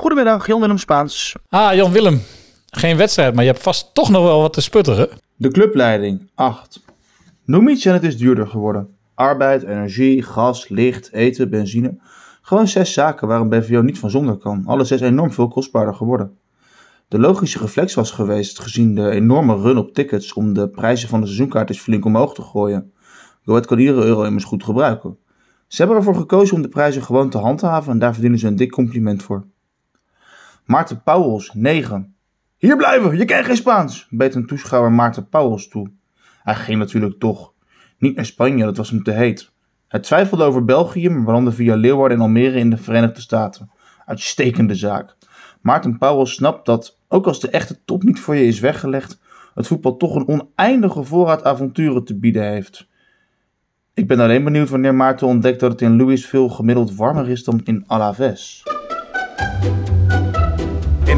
Goedemiddag, Jan-Willem Spaans. Ah, Jan-Willem. Geen wedstrijd, maar je hebt vast toch nog wel wat te sputteren. De clubleiding, 8. Noem iets en het is duurder geworden. Arbeid, energie, gas, licht, eten, benzine. Gewoon zes zaken waar een BVO niet van zonder kan. Alle zes enorm veel kostbaarder geworden. De logische reflex was geweest, gezien de enorme run op tickets, om de prijzen van de seizoenkaartjes flink omhoog te gooien. Go Ahead kan iedere euro immers goed gebruiken. Ze hebben ervoor gekozen om de prijzen gewoon te handhaven en daar verdienen ze een dik compliment voor. Maarten Pauwels, 9. Hier blijven, je kent geen Spaans, beet een toeschouwer Maarten Pauwels toe. Hij ging natuurlijk toch. Niet naar Spanje, dat was hem te heet. Hij twijfelde over België, maar belandde via Leeuwarden en Almere in de Verenigde Staten. Uitstekende zaak. Maarten Pauwels snapt dat, ook als de echte top niet voor je is weggelegd, het voetbal toch een oneindige voorraad avonturen te bieden heeft. Ik ben alleen benieuwd wanneer Maarten ontdekt dat het in Louisville gemiddeld warmer is dan in Alaves.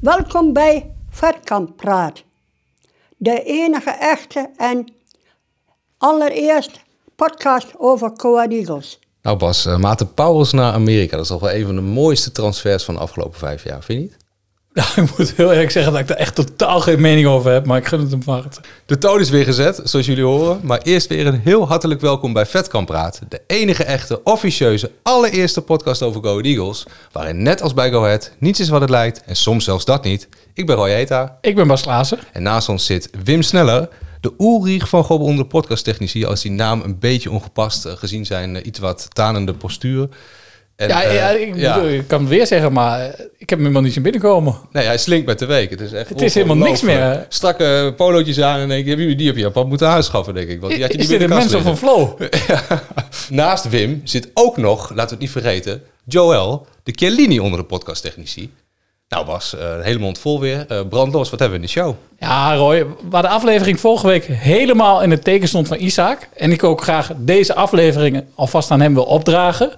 Welkom bij Vetkamp Praat. De enige echte en allereerst podcast over Coa Eagles. Nou Bas, uh, Maarten Pauwels naar Amerika. Dat is toch wel een van de mooiste transfers van de afgelopen vijf jaar, vind je niet? Ja, ik moet heel eerlijk zeggen dat ik daar echt totaal geen mening over heb, maar ik gun het hem van harte. De toon is weer gezet, zoals jullie horen. Maar eerst weer een heel hartelijk welkom bij Vetkamp Praat. De enige echte, officieuze, allereerste podcast over Go Eagles. Waarin net als bij Go Ahead niets is wat het lijkt en soms zelfs dat niet. Ik ben Roy Eta. Ik ben Bas Klaassen. En naast ons zit Wim Sneller. De Ulrich van Gobbel onder podcasttechnici. Als die naam een beetje ongepast uh, gezien zijn uh, iets wat tanende postuur. En, ja, ja, ik, bedoel, ik, kan het weer zeggen, maar ik heb hem helemaal niet zien binnenkomen. Nee, hij slinkt met de week. Het is, echt het is helemaal niks meer. Strakke polootjes aan en denk ik, die heb je op moeten aanschaffen, denk ik. Want die had je is dit een mens van flow? Naast Wim zit ook nog, laten we het niet vergeten, Joël, de Chiellini onder de podcasttechnici. Nou Bas, uh, een hele mond vol weer. Uh, brandlos, wat hebben we in de show? Ja Roy, waar de aflevering vorige week helemaal in het teken stond van Isaac... en ik ook graag deze afleveringen alvast aan hem wil opdragen...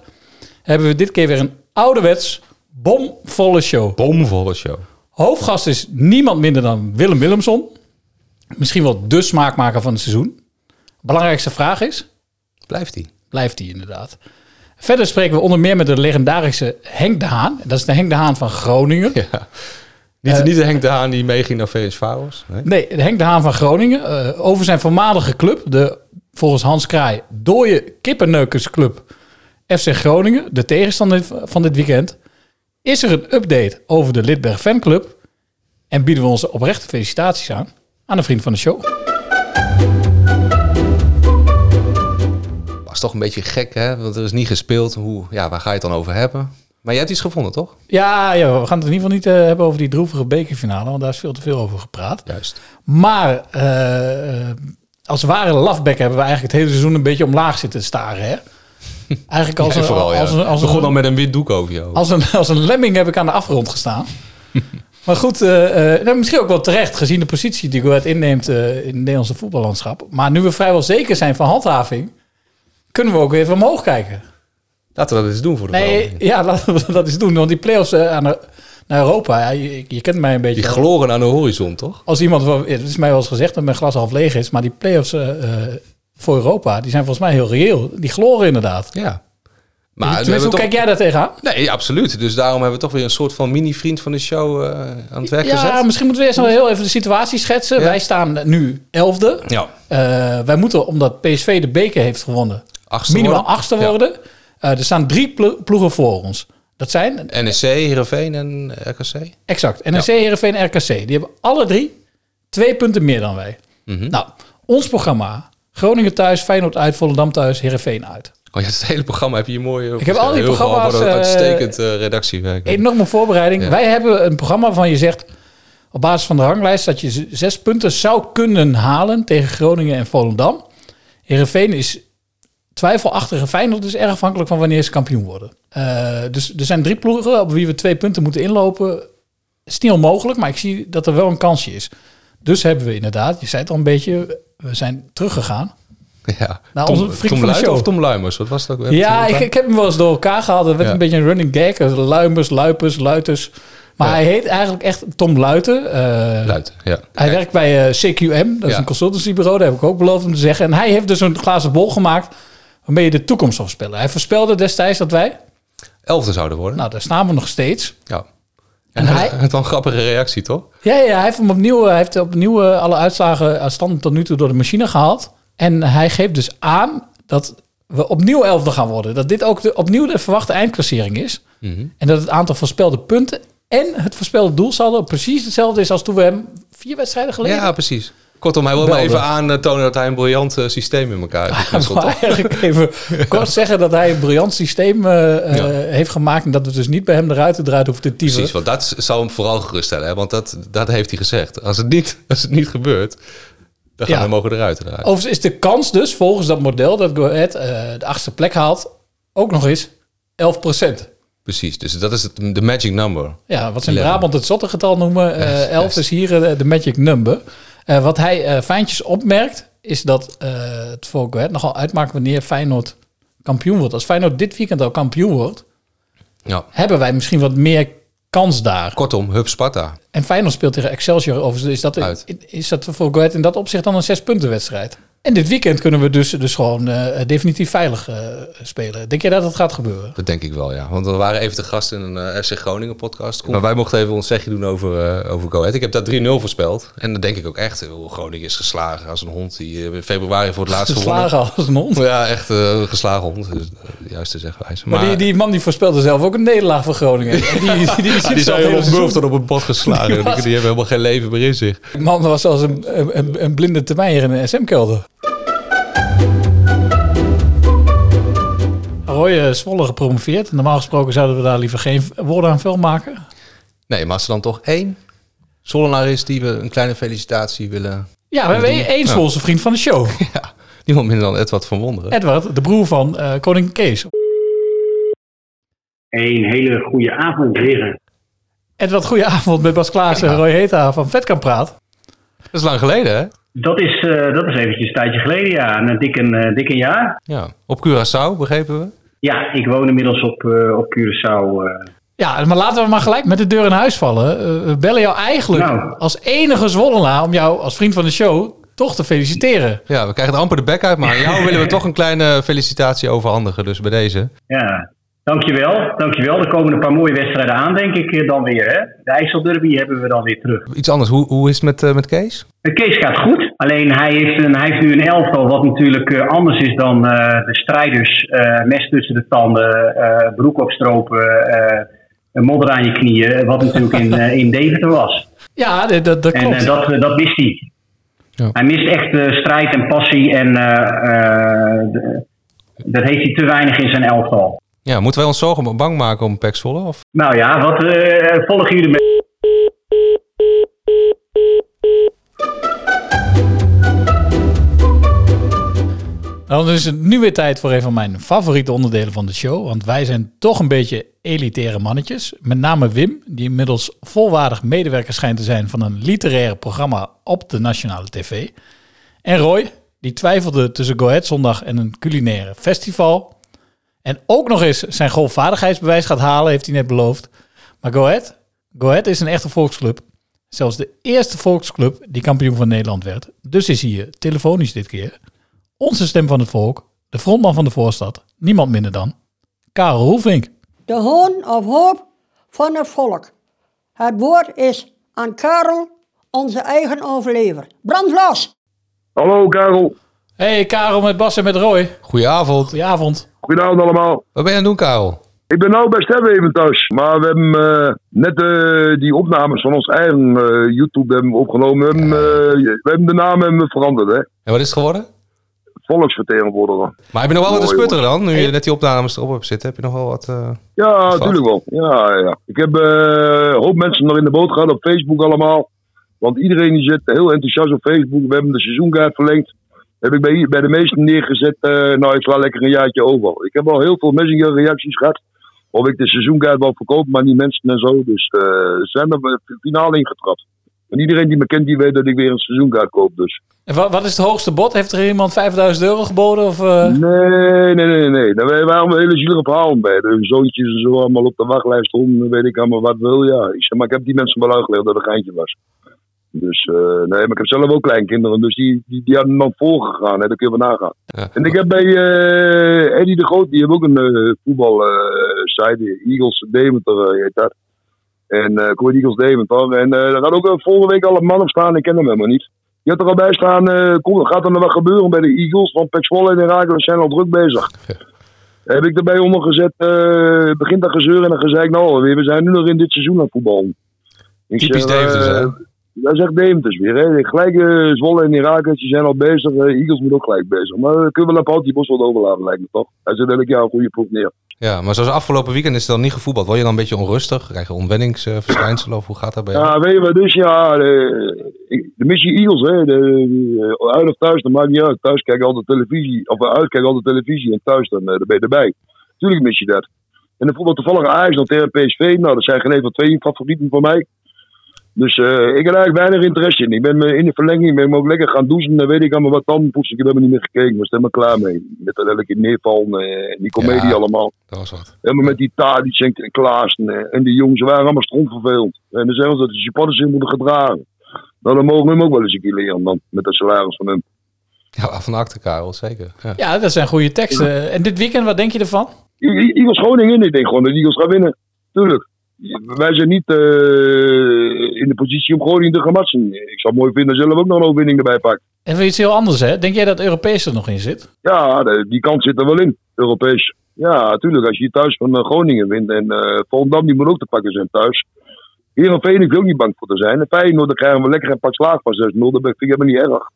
hebben we dit keer weer een ouderwets bomvolle show. Bomvolle show. Hoofdgast is niemand minder dan Willem Willemson. Misschien wel de smaakmaker van het seizoen. Belangrijkste vraag is... Blijft hij? Blijft hij inderdaad. Verder spreken we onder meer met de legendarische Henk de Haan. Dat is de Henk de Haan van Groningen. Ja. Niet, uh, niet de Henk de Haan die meeging naar VS Faros. Nee? nee, de Henk de Haan van Groningen. Uh, over zijn voormalige club, de volgens Hans Kraai dooie kippenneukersclub FC Groningen. De tegenstander van dit weekend. Is er een update over de Lidberg fanclub. En bieden we onze oprechte felicitaties aan aan een vriend van de show. is toch een beetje gek, hè? Want er is niet gespeeld. Hoe, ja, waar ga je het dan over hebben? Maar jij hebt iets gevonden, toch? Ja, ja we gaan het in ieder geval niet uh, hebben over die droevige bekerfinale, want daar is veel te veel over gepraat. Juist. Maar uh, als ware lafbek hebben we eigenlijk het hele seizoen een beetje omlaag zitten staren, hè? Eigenlijk als, vooral, een, als, een, als een, begon al met een wit doek over jou. Als een, als een lemming heb ik aan de afgrond gestaan. maar goed, uh, nou, misschien ook wel terecht, gezien de positie die Go Ahead inneemt in het Nederlandse voetballandschap. Maar nu we vrijwel zeker zijn van handhaving kunnen we ook even omhoog kijken. Laten we dat eens doen voor de Nee, ja, laten we dat eens doen. Want die play-offs aan de, naar Europa, ja, je, je, kent mij een beetje... Die gloren aan de horizon, toch? Als iemand, het is mij wel eens gezegd dat mijn glas half leeg is, maar die play-offs voor Europa, die zijn volgens mij heel reëel. Die gloren inderdaad. Ja. Maar hoe toch... kijk jij daar tegenaan? Nee, absoluut. Dus daarom hebben we toch weer een soort van mini-vriend van de show uh, aan het werk ja, gezet. Ja, misschien moeten we eerst nog heel even de situatie schetsen. Ja. Wij staan nu elfde. Ja. Uh, wij moeten, omdat PSV de beker heeft gewonnen, achtste minimaal worden. achtste worden. Ja. Uh, er staan drie plo ploegen voor ons. Dat zijn... NEC, Heerenveen en RKC? Exact. NEC. Heerenveen en RKC. Die hebben alle drie twee punten meer dan wij. Mhm. Mm -hmm. Nou, ons programma. Groningen thuis, Feyenoord uit, Volendam thuis, Heerenveen uit. Oh ja, het hele programma heb je mooi. Ik heb al die programma's. Een uitstekend uh, redactiewerk. Enorme voorbereiding. Ja. Wij hebben een programma van je zegt op basis van de ranglijst dat je zes punten zou kunnen halen tegen Groningen en Volendam. Heerenveen is twijfelachtig en Feyenoord is erg afhankelijk van wanneer ze kampioen worden. Uh, dus er zijn drie ploegen op wie we twee punten moeten inlopen Het is niet onmogelijk, maar ik zie dat er wel een kansje is. Dus hebben we inderdaad, je zei het al een beetje, we zijn teruggegaan. Ja. Nou, Tom, onze Tom show. of Tom Luimers? Wat was dat? ook? Ja, ik, ik heb hem wel eens door elkaar gehaald. Het werd Ja. een beetje een running gag. Luimers, Luipers, Luiters. Maar Ja. hij heet eigenlijk echt Tom Luiten. Eh, Luijten, ja. Hij werkt bij eh, CQM, dat is een consultancybureau. Dat heb ik ook beloofd om te zeggen. En hij heeft dus een glazen bol gemaakt waarmee je de toekomst zou voorspellen. Hij voorspelde destijds dat wij, Elfde zouden worden. nou daar staan we nog steeds. ja. En En hij- wel een grappige reactie, toch? Ja, ja hij heeft hem opnieuw, hij heeft opnieuw eh, alle uitslagen uit stand tot nu toe door de machine gehaald. En hij geeft dus aan dat we opnieuw elfde gaan worden. Dat dit ook de, opnieuw de verwachte eindklassering is. Mhm. En dat het aantal voorspelde punten en het voorspelde doelsaldo precies hetzelfde is als toen we hem vier wedstrijden geleden. Ja, precies. Kortom, hij wil maar even aantonen dat hij een briljant eh, systeem in elkaar heeft Ik eigenlijk even kort zeggen dat hij een briljant systeem eh, eh, Ja. heeft gemaakt. En dat we dus niet bij hem de ruiten eruit hoeven te typen. Precies, want dat zou hem vooral geruststellen. Hè? Want dat, dat heeft hij gezegd. Als het niet, als het niet gebeurt, dan gaan Ja. we mogen eruit. eruit. Overigens is de kans dus, volgens dat model, dat Go Ahead eh, de achtste plek haalt, ook nog eens 11% Precies, dus dat is het, de magic number. Ja, wat ze in 11. Brabant het zottegetal noemen. eh Yes, 11 yes. is hier eh, de magic number. Eh, wat hij eh, fijntjes opmerkt, is dat eh, het voor Go Ahead nogal uitmaakt wanneer Feyenoord kampioen wordt. Als Feyenoord dit weekend al kampioen wordt, Ja. hebben wij misschien wat meer kans daar. Kortom, Hub Sparta. En Feyenoord speelt tegen Excelsior. Overigens is dat, Uit. is dat voor Go Ahead in dat opzicht dan een zes punten wedstrijd. En dit weekend kunnen we dus, dus gewoon eh, definitief veilig eh, spelen. Denk jij dat dat gaat gebeuren? Dat denk ik wel, ja. Want we waren even te gast in een eh, FC Groningen podcast. Maar wij mochten even ons zegje doen over, eh over Go Ahead. Ik heb daar 3-0 voorspeld. En dan denk ik ook echt, Groningen is geslagen als een hond die in februari voor het laatst gewonnen. Geslagen als een hond. Ja, echt een geslagen hond. Dus, juist te zeggen. Maar, die, die man die voorspelde zelf ook een nederlaag voor Groningen. Die, die, die, die, die zijn hele helemaal seizoen- Murph op een bot geslagen. Die Die, was- die hebben helemaal geen leven meer in zich. Die man was als een, een, een blinde termijner in een SM-kelder. Roy eh, Zwolle gepromoveerd. Normaal gesproken zouden we daar liever geen woorden aan vuil maken. Nee, maar als er dan toch één Zollenaar is die we een kleine felicitatie willen... Ja, we hebben één Zwolse vriend van de show. Ja, niemand minder dan Edward van Wonderen. Edward, de broer van eh, koning Kees. Een hele goede avond, heren. Edward, goedenavond met Bas Klaassen en Roy Heta van Vetkamp Praat. Dat is lang geleden, hè? Dat is, eh, dat is eventjes een tijdje geleden, ja. Een dik een, dik een jaar. Ja. Op Curaçao, begrepen we? Ja, ik woon inmiddels op, eh, op Curaçao. eh. Ja, maar laten we maar gelijk met de deur in huis vallen. Eh, we bellen jou eigenlijk Nou. als enige Zwollenaar om jou als vriend van de show toch te feliciteren. Ja, we krijgen er amper de bek uit, maar aan jou willen we toch een kleine felicitatie overhandigen. Dus bij deze. ja, dankjewel. Dankjewel. Er komen een paar mooie wedstrijden aan, denk ik, eh, dan weer. Hè? De IJsselderby hebben we dan weer terug. Iets anders, hoe, hoe is het met, eh, met Kees? De Kees gaat goed. Alleen hij heeft, een, hij heeft nu een elftal wat natuurlijk eh, anders is dan eh, de strijders. eh, mes tussen de tanden, eh, broek opstropen, eh, een modder aan je knieën. Wat natuurlijk in, eh, in Deventer was. Ja, dat, dat, dat En klopt. eh, dat, eh, dat mist hij. Ja. Hij mist echt eh, strijd en passie en eh, eh, de- dat heeft hij te weinig in zijn elftal. Ja, moeten wij ons zorgen bang maken om Pek Zwolle? Of? Nou ja, wat eh, volgen jullie met... Nou, dan is het nu weer tijd voor een van mijn favoriete onderdelen van de show. Want wij zijn toch een beetje elitaire mannetjes. Met name Wim, die inmiddels volwaardig medewerker schijnt te zijn van een literaire programma op de nationale tv. En Roy, die twijfelde tussen Go Ahead Zondag en een culinaire festival. En ook nog eens zijn golfvaardigheidsbewijs gaat halen, heeft hij net beloofd. Maar Go Ahead, Go Ahead is een echte volksclub. Zelfs de eerste volksclub die kampioen van Nederland werd. Dus is hier, telefonisch dit keer, onze stem van het volk, de frontman van de voorstad, niemand minder dan Karel Roelvink. De hoon of hoop van het volk. Het woord is aan Karel, onze eigen overlever. Brand los! Hallo Karel, Hey Karel met Bas en met Roy. Goedenavond. Goedenavond. goedenavond allemaal. Wat ben je aan het doen, Karel? Ik ben nou bij Stemweven thuis, maar we hebben eh, net eh, die opnames van ons eigen eh, YouTube hebben opgenomen. We hebben, eh, we hebben de naam hebben veranderd, hè. En wat is het geworden? Volksvertegenwoordiger. Maar heb je nog wel wat te sputteren dan? Nu je net die opnames erop hebt zitten, heb je nog wel wat... eh, Ja, natuurlijk wel. Ja, ja. Ik heb eh, een hoop mensen nog in de boot gehad op Facebook allemaal. Want iedereen die zit heel enthousiast op Facebook. We hebben de seizoenkaart verlengd. Heb ik bij, bij de meesten neergezet. eh, nou, ik sla lekker een jaartje over. Ik heb al heel veel messenger reacties gehad. of ik de seizoenkaart wil verkopen, maar niet mensen en zo. Dus eh, ze zijn er de finale ingetrapt. En iedereen die me kent, die weet dat ik weer een seizoenkaart koop. Dus. En wat, wat is het hoogste bod? Heeft er iemand 5000 euro geboden? Of, eh? Nee, nee, nee, nee. Daar waren allemaal hele zielige verhalen bij. De zoontjes en zo allemaal op de wachtlijst om, weet ik allemaal wat wil. Ja, ik zeg, maar ik heb die mensen wel uitgelegd dat het een geintje was. Dus eh, nee, maar ik heb zelf ook kleinkinderen, dus die, die, die hadden dan voorgegaan, hè, daar kun je nagaan. En ik heb bij eh Eddie de Groot, die heeft ook een voetbalsite, Eagles Deventer heet dat. En eh Coed Eagles Deventer. En daar gaat ook volgende week al een man op staan, ik ken hem helemaal niet. Die had er al bij staan, kom, gaat er nog wat gebeuren bij de Eagles? Want Pek Zwolle en Herakles zijn al druk bezig. Heb ik erbij ondergezet, begint dat gezeur en dan ik nou we zijn nu nog in dit seizoen aan. Ik Typisch Deventer? Dat zegt Deventers weer. Hè. Gelijk eh, Zwolle en Herakles, die zijn al bezig. eh, Eagles moet ook gelijk bezig. Maar uh, kunnen we Lapout die bos wat overlaten, lijkt me toch? Hij zet elk jaar een goede proef neer. Ja, maar zoals afgelopen weekend is het dan niet gevoetbald. Word je dan een beetje onrustig? Krijg je onwenningsverschijnselen of hoe gaat dat bij jou? Ja, weet je wat, dus ja, de, de missie Eagles, hè, de, de- uit of thuis, dat maakt niet uit. Thuis kijk ik altijd televisie, of uit kijk ik altijd televisie en thuis dan, dan ben je erbij. Tuurlijk mis je dat. En dan voetbal toevallig Ajax dan tegen PSV, nou dat zijn geen een van twee favorieten voor mij. Dus eh, ik heb eigenlijk weinig interesse in. Ik ben me in de verlenging ben ik me ook lekker gaan douchen. Dan weet ik allemaal wat dan poetsen. Ik heb helemaal niet meer gekeken. Ik was helemaal klaar mee. Met dat elke keer neervallen eh, en die comedie Ja. allemaal. Dat was wat. Helemaal met die Tadic en Klaassen eh, en die jongens waren allemaal strontvervelend. En dan zeggen ze dat de supporters zich moeten gedragen. Nou, dan mogen we hem ook wel eens een keer leren dan, met dat salaris van hem. Ja, van acte, Karel, zeker. Ja. Ja, dat zijn goede teksten. En dit weekend, wat denk je ervan? I- I- Eagles Groningen, ik denk gewoon dat Eagles gaan winnen. Tuurlijk. Wij zijn niet eh, in de positie om Groningen te gaan matchen. Ik zou het mooi vinden zelf ook nog een overwinning erbij pakken. En voor iets heel anders, hè? Denk jij dat Europees er nog in zit? Ja, de- die kant zit er wel in, Europees. Ja, natuurlijk. Als je thuis van eh, Groningen wint en eh Volendam die moet ook te pakken zijn thuis. Heerenveen hoef je ook niet bang voor te zijn. En Feyenoord, dan krijgen we lekker een pak slaag van 6-0. Dat vind ik helemaal niet erg.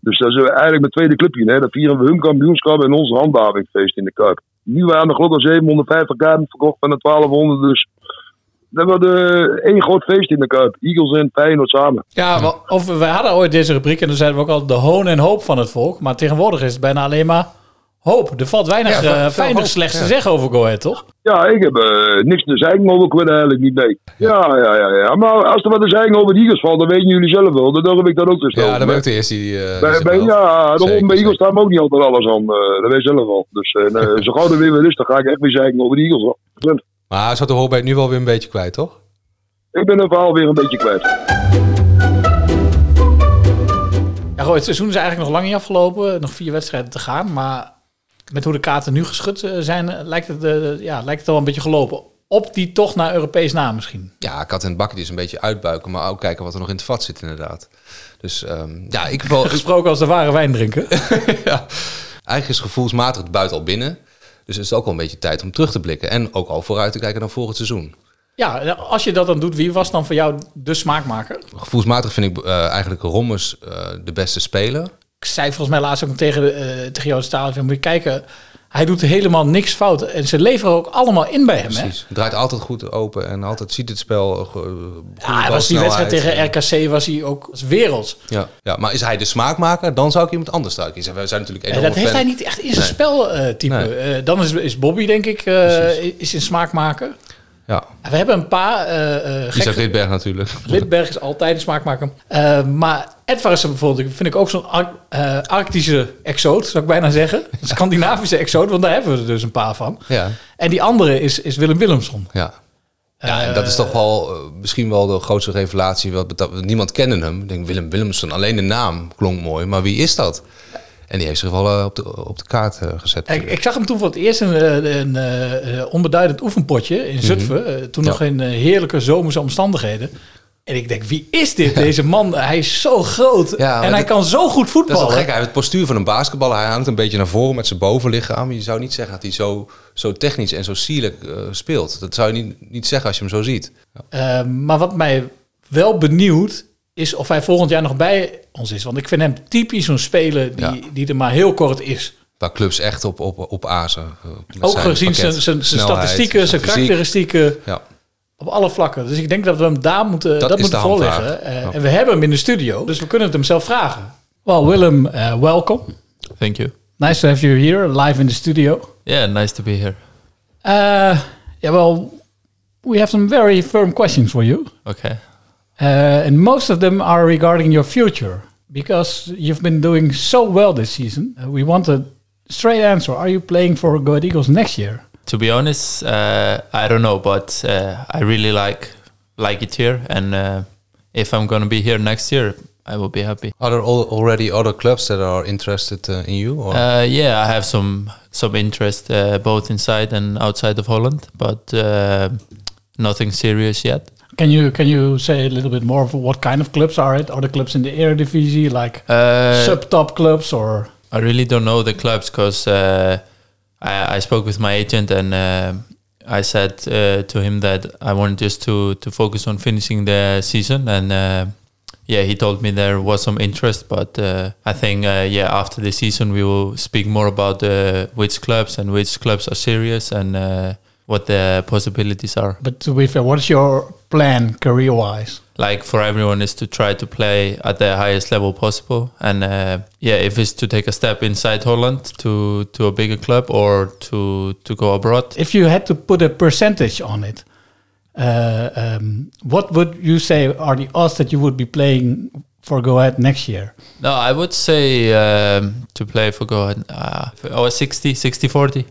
Dus dat is eigenlijk mijn tweede clubje. Hè. Dan vieren we hun kampioenschap en onze handhavingfeest in de Kuip. Nu waren er geloof ik al 750 kaarten verkocht van de 1200. Dus dat wordt eh, één groot feest in de Kuip. Eagles en Feyenoord samen. Ja, of we hadden ooit deze rubriek en dan zeiden we ook al de hoon en hoop van het volk. Maar tegenwoordig is het bijna alleen maar hoop. Er valt weinig Ja, eh, weinig hoop, slechts te ja. zeggen over Go Ahead, toch? Ja, ik heb eh, niks te zeiken over Quinn eigenlijk niet mee. Ja, ja, ja, ja. Maar als er wat te zeiken over de Eagles valt, dan weten jullie zelf wel. Dan durf ik dat ook te stellen. Ja, dan ben ik de eerste die... eh, Bij, ja, daarom Zeker, bij Eagles staan we ook niet altijd alles aan. eh, dat weet je zelf wel. Dus eh, zo gauw er weer weer is, dan ga ik echt weer zeiken over de Eagles. hoor. Maar te horen ben je nu wel weer een beetje kwijt, toch? Ik ben het verhaal weer een beetje kwijt. Ja, goh, het seizoen is eigenlijk nog lang niet afgelopen. Nog vier wedstrijden te gaan. Maar met hoe de kaarten nu geschud eh, zijn, eh, lijkt het, eh, ja, lijkt het al een beetje gelopen. Op die toch naar Europees na misschien. Ja, kat en het bakje is een beetje uitbuiken, maar ook kijken wat er nog in het vat zit inderdaad. Dus ehm, ja, ik heb wel... Gesproken als de ware wijn drinken. ja. Eigenlijk is gevoelsmatig het buiten al binnen. Dus het is ook wel een beetje tijd om terug te blikken. En ook al vooruit te kijken naar volgend seizoen. ja, als je dat dan doet, wie was dan voor jou de smaakmaker? Gevoelsmatig vind ik eh, eigenlijk Rommers eh, de beste speler. Ik zei volgens mij laatst ook tegen, tegen in het stadion, moet je kijken, hij doet helemaal niks fout. En ze leveren ook allemaal in bij hem. Precies. Draait altijd goed open en altijd ziet het spel. eh, goede Ja, hij was die wedstrijd tegen RKC was hij ook als werelds. Ja. ja, maar is hij de smaakmaker? Dan zou ik iemand anders eruit kiezen. Wij zijn natuurlijk En enorme dat heeft fan. hij niet echt in zijn Nee. speltype. Nee. Eh, dan is, is Bobby, denk ik, eh, is in smaakmaker. Ja, We hebben een paar. eh uh, Isaac Lidberg natuurlijk. Lidberg is altijd een smaakmaker. Eh, maar Edvard is bijvoorbeeld, vind ik ook zo'n Ar- eh, Arctische exoot, zou ik bijna zeggen. Een Scandinavische exoot, want daar hebben we er dus een paar van. Ja, En die andere is, is Willem Willemsson. ja. Ja, en dat is toch wel eh, misschien wel de grootste revelatie. Wat, niemand kende hem. Ik denk Willem Willemsen, alleen de naam klonk mooi. Maar wie is dat? En die heeft zich wel eh, op, de, op de kaart eh, gezet. Ik, ik zag hem toen voor het eerst een, eh, een, onbeduidend oefenpotje in Zutphen. eh, toen Ja. nog in heerlijke zomerse omstandigheden. En ik denk, wie is dit? Deze man, hij is zo groot. Ja, en hij kan zo goed Dat is voetballen. wel gek. Hij heeft het postuur van een basketballer. Hij hangt een beetje naar voren met zijn bovenlichaam. Je zou niet zeggen dat hij zo, zo technisch en zo sierlijk speelt. Dat zou je niet, niet zeggen als je hem zo ziet. Ja. Maar wat mij wel benieuwd is of hij volgend jaar nog bij ons is. Want ik vind hem typisch zo'n speler die, Ja. die er maar heel kort is. Waar clubs echt op, op, op azen. eh, Ook gezien zijn, zijn, statistieken, zijn karakteristieken. Ja. Op alle vlakken. Dus ik denk dat we hem daar moeten, dat Dat moeten voorleggen. Eh, Ja. En we hebben hem in de studio, dus we kunnen het hem zelf vragen. Well, Willem, uh, welcome. Thank you. Nice to have you here, live in the studio. Yeah, nice to be here. Uh, Yeah, well, we have some very firm questions for you. Okay. Uh, and most of them are regarding your future because you've been doing so well this season. Uh, we want a straight answer. Are you playing for Go Ahead Eagles next year? To be honest, uh, I don't know, but uh, I really like like it here, and uh, if I'm gonna be here next year, I will be happy. Are there al- already other clubs that are interested uh, in you? Or? Uh, yeah, I have some some interest uh, both inside and outside of Holland, but uh, nothing serious yet. Can you can you say a little bit more of what kind of clubs are it? Are the clubs in the Eredivisie like Uh, sub top clubs or? I really don't know the clubs because uh, I, I spoke with my agent and uh, I said uh, to him that I wanted just to to focus on finishing the season and. Uh, yeah, he told me there was some interest, but uh, I think uh, yeah after the season we will speak more about uh, which clubs and which clubs are serious and uh, what the possibilities are. But to be fair, what is your plan career wise? like for everyone is to try to play at the highest level possible and uh, yeah if it's to take a step inside holland to to a bigger club or to to go abroad If you had to put a percentage on it, uh, um, what would you say are the odds that you would be playing for Go Ahead next year? no i would say um, to play for go ahead uh, oh 60 60 40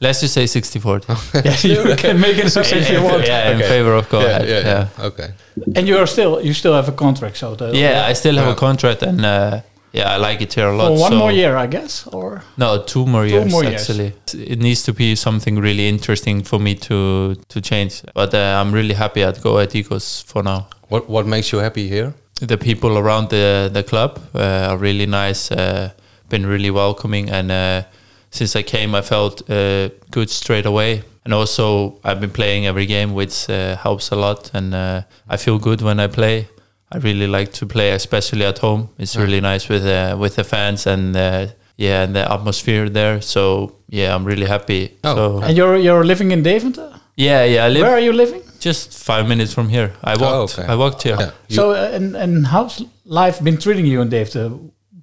let's just say 60 40 yeah, you can make it as if you want. yeah in Okay. favor of go yeah, ahead yeah, yeah, yeah. Okay. And you are still you still have a contract, so the, Yeah, I still have Yeah. a contract and uh, yeah i like it here a lot for one so- more year, I guess, or No, two more Two years more years. actually. It needs to be something really interesting for me to to change. But uh, I'm really happy at Go at Eagles for now. What What makes you happy here? The people around the the club uh, are really nice. Uh, been really welcoming, and uh, since I came, I felt uh, good straight away. And also, I've been playing every game, which uh, helps a lot. And uh, I feel good when I play. I really like to play, especially at home. It's really nice with uh, with the fans and uh, yeah, and the atmosphere there. So yeah, I'm really happy. Oh. So and you're you're living in Deventer. yeah, yeah, I live Where are you living? just five minutes from here. I walked. okay. I walked here. Yeah. So uh, and and how's life been treating you in Deventer?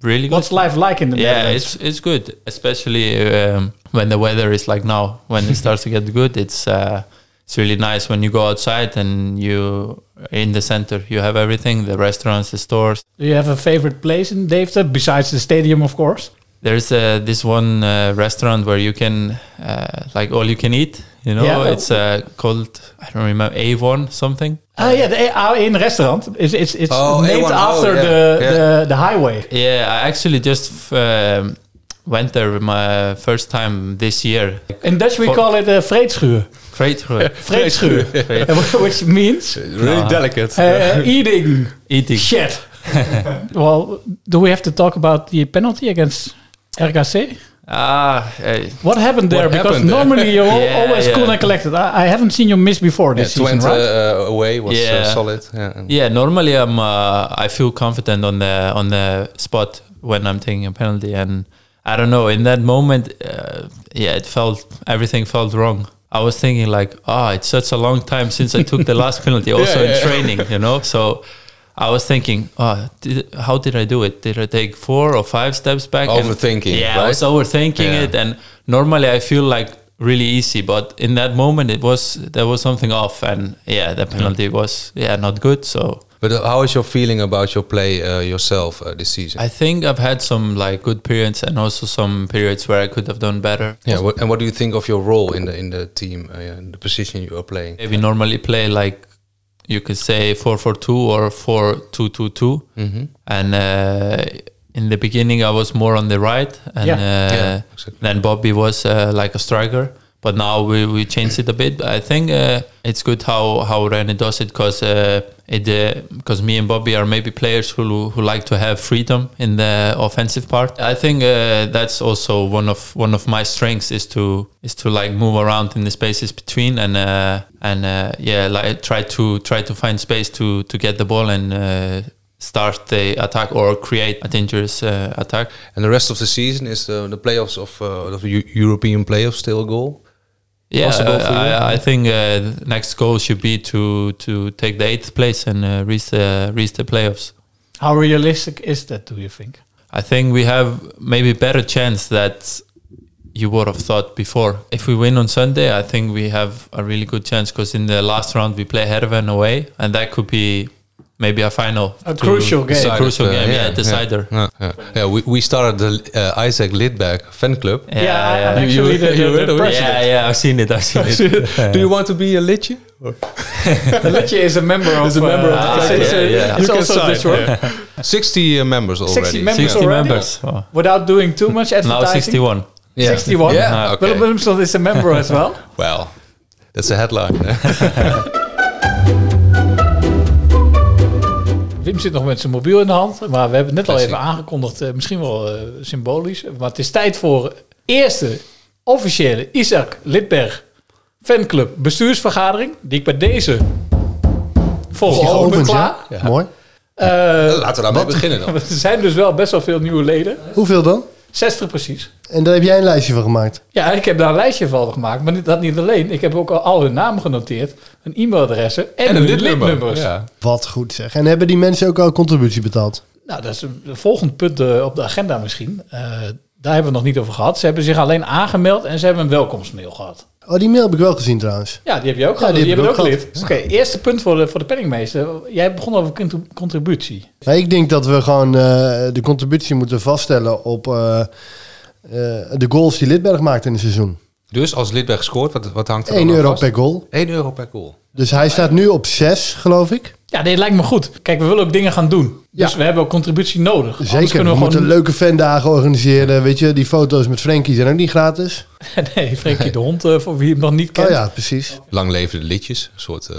Really good. What's life like in the yeah, Netherlands? it's it's good, especially um, when the weather is like now. When it starts to get good, it's uh, it's really nice when you go outside and you in the center. You have everything: the restaurants, the stores. Do you have a favorite place in Deventer besides the stadium, of course? There's uh, this one uh, restaurant where you can uh, like all you can eat. You know, Yeah. it's uh, called I don't remember Avon something. Ah, yeah, the A1 restaurant. It's it's, it's Oh, named A1, after oh, yeah, the, yeah. the the highway. Yeah, I actually just um, went there my first time this year. In Dutch we For- call it a vreedschuur. Vreedschuur. Vreedschuur. which means really delicate. uh, eating Eating. shit. well, do we have to talk about the penalty against RKC? Ah, uh, What happened there? What because happened there? normally you're Yeah, always yeah. cool and collected. I, I haven't seen you miss before yeah, this season, Twente right? uh, away was uh, solid. Yeah. yeah. Normally, I'm uh, I feel confident on the on the spot when I'm taking a penalty, and I don't know. In that moment, uh, yeah, it felt everything felt wrong. I was thinking like, ah, it's such a long time since I took the last penalty, also Yeah, in yeah. training, you know. So I was thinking, oh, did, how did I do it? Did I take four or five steps back? And- Overthinking, yeah, I was overthinking Yeah. it, and normally I feel like really easy, but in that moment it was there was something off, and yeah, the penalty was yeah not good. So But uh, how is your feeling about your play uh, yourself uh, this season? I think I've had some like good periods and also some periods where I could have done better. yeah. What, and what do you think of your role in the in the team, uh, in the position you are playing? We normally play like you could say four four two or four two two two, Mhm. and uh, in the beginning I was more on the right, and Yeah. uh, Yeah, exactly. then Bobby was uh, like a striker. But now we, we changed it a bit. I think uh, it's good how how Rene does it because uh, it because me and Bobby are maybe players who who like to have freedom in the offensive part. I think uh, that's also one of one of my strengths is to is to like move around in the spaces between and uh, and uh, yeah like try to try to find space to to get the ball and. Uh, start the attack or create a dangerous uh, attack And the rest of the season is the, the playoffs of uh, of the Eu- European playoffs still a goal? Yeah, possible for you? I, I think uh, next goal should be to to take the eighth place and uh, reach the reach the playoffs. How realistic is that, do you think? I think we have maybe better chance that you would have thought before. If we win on Sunday, I think we have a really good chance because in the last round we play Herven away, and that could be maybe a final. A crucial game. It's a crucial Uh, game, yeah, decider. Yeah, yeah. Yeah, we, we started the uh, Isaac Lidberg fan club. Yeah, Yeah, yeah. I'm You- actually the, you the, heard the of it? president. Yeah, yeah, I've seen it. I've seen it. Do you want to be a lidje? Letje is a member of, Is a member of the uh, faculty. uh, Yeah, yeah. It's You can also sign, this one. yeah. 60 uh, members already. 60 members 60 already? members. Oh. Without doing too much advertising. Now advertising. 61. Yeah. 61. Yeah, okay. Willem Willemsson is a member as well. Well, that's a headline. Wim zit nog met zijn mobiel in de hand. Maar we hebben het net al even aangekondigd. eh, misschien wel eh, symbolisch. Maar het is tijd voor eerste officiële Isaac Lidberg fanclub bestuursvergadering. Die ik bij deze geopend geopend, klaar. ja? Mooi. Eh, Laten we daarmee beginnen dan. er zijn dus wel best wel veel nieuwe leden. Hoeveel dan? 60 precies. En daar heb jij een lijstje van gemaakt. Ja, ik heb daar een lijstje van gemaakt. Maar niet- dat niet alleen. Ik heb ook al, al hun namen genoteerd. Hun e-mailadressen en, En een hun lidnummer. lidnummers. Ja. Wat goed zeg. En hebben die mensen ook al contributie betaald? Nou, dat is een volgend punt eh, op de agenda misschien. Eh, daar hebben we het nog niet over gehad. Ze hebben zich alleen aangemeld en ze hebben een welkomstmail gehad. Oh, die mail heb ik wel gezien trouwens. Ja, die heb je ook Ja, gehad. die die, heb hebben ik we ook geleerd. Oké, eerste punt voor de, voor de penningmeester. Jij begon over contri- contributie. Maar ik denk dat we gewoon eh, de contributie moeten vaststellen op eh, eh, de goals die Lidberg maakt in het seizoen. Dus als Lidberg scoort, wat, wat hangt er 1 dan aan euro vast? per goal. 1 euro per goal. Dus hij staat nu op 6, geloof ik. Ja, dit lijkt me goed. Kijk, we willen ook dingen gaan doen. Dus Ja. we hebben ook contributie nodig. Zeker. We, kunnen we moeten gewoon... leuke fandagen organiseren. Weet je, die foto's met Frenkie zijn ook niet gratis. nee, Frenkie de Hond, eh, voor wie hem nog niet kent. Oh ja, precies. Lang leven de liedjes. Een soort, eh,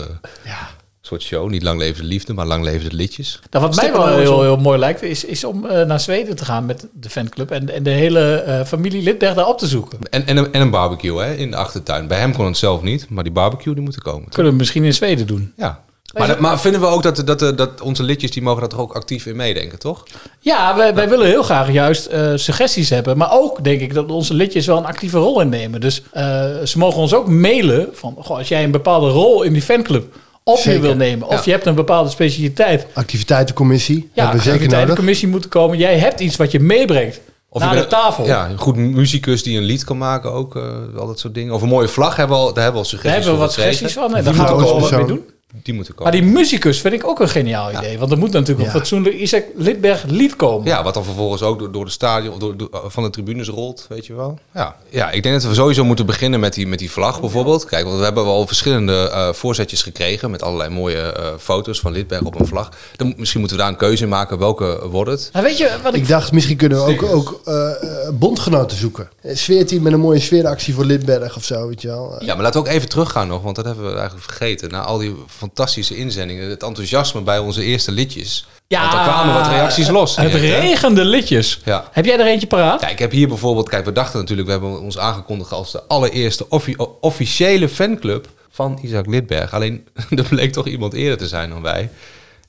soort show. Niet lang leven de liefde, maar lang leven de liedjes. Nou, wat mij wel we heel, heel mooi lijkt, is, is om eh, naar Zweden te gaan met de fanclub en, en de hele eh, familie Lidberg daar op te zoeken. En, en, een, en een barbecue hè, in de achtertuin. Bij hem kon het zelf niet, maar die barbecue die moet er komen. Kunnen we misschien in Zweden doen. Ja. Maar, dat- maar vinden we ook dat, dat, dat, onze lidjes, die mogen daar toch ook actief in meedenken, toch? Ja, wij, wij willen heel graag juist eh, suggesties hebben. Maar ook denk ik dat onze lidjes wel een actieve rol innemen. Dus eh, ze mogen ons ook mailen van... Goh, als jij een bepaalde rol in die fanclub op je Zeker. wil nemen... of Ja. je hebt een bepaalde specialiteit... Activiteitencommissie. Ja, hebben we zeker de nodig. commissie moeten komen. Jij hebt iets wat je meebrengt je naar bent de tafel. Ja, een goed muzikus die een lied kan maken ook. eh, al dat soort dingen. Of een mooie vlag hebben we al, daar hebben we al Daar suggesties hebben we wat suggesties van. En daar gaan we ook wel wat mee doen. Die moeten komen. Maar die muzikus vind ik ook een geniaal idee. Want er moet natuurlijk een fatsoenlijk Isaac Lidberg lied komen. Ja, wat dan vervolgens ook door, door de stadion, door, door- van de tribunes rolt, weet je wel. Ja. ja, ik denk dat we sowieso moeten beginnen met die, met die vlag bijvoorbeeld. Kijk, want we hebben wel verschillende eh, voorzetjes gekregen met allerlei mooie eh, foto's van Lidberg op een vlag. Dan, moet- misschien moeten we daar een keuze in maken. Welke wordt het? Nou, weet je wat ik... Ik dacht, misschien kunnen we ook, ook eh, eh, bondgenoten zoeken. Een sfeerteam met een mooie sfeeractie voor Lidberg of zo, weet je wel. Ja, maar laten we ook even teruggaan nog, want dat hebben we eigenlijk vergeten. Na al die fantastische inzendingen, het enthousiasme bij onze eerste liedjes. Ja, want er kwamen wat reacties los. Het direct, hè? regende liedjes. Ja. Heb jij er eentje paraat? Ja, ik heb hier bijvoorbeeld, kijk, we dachten natuurlijk, we hebben ons aangekondigd als de allereerste offi- officiële fanclub van Isaac Lidberg. Alleen, er bleek toch iemand eerder te zijn dan wij.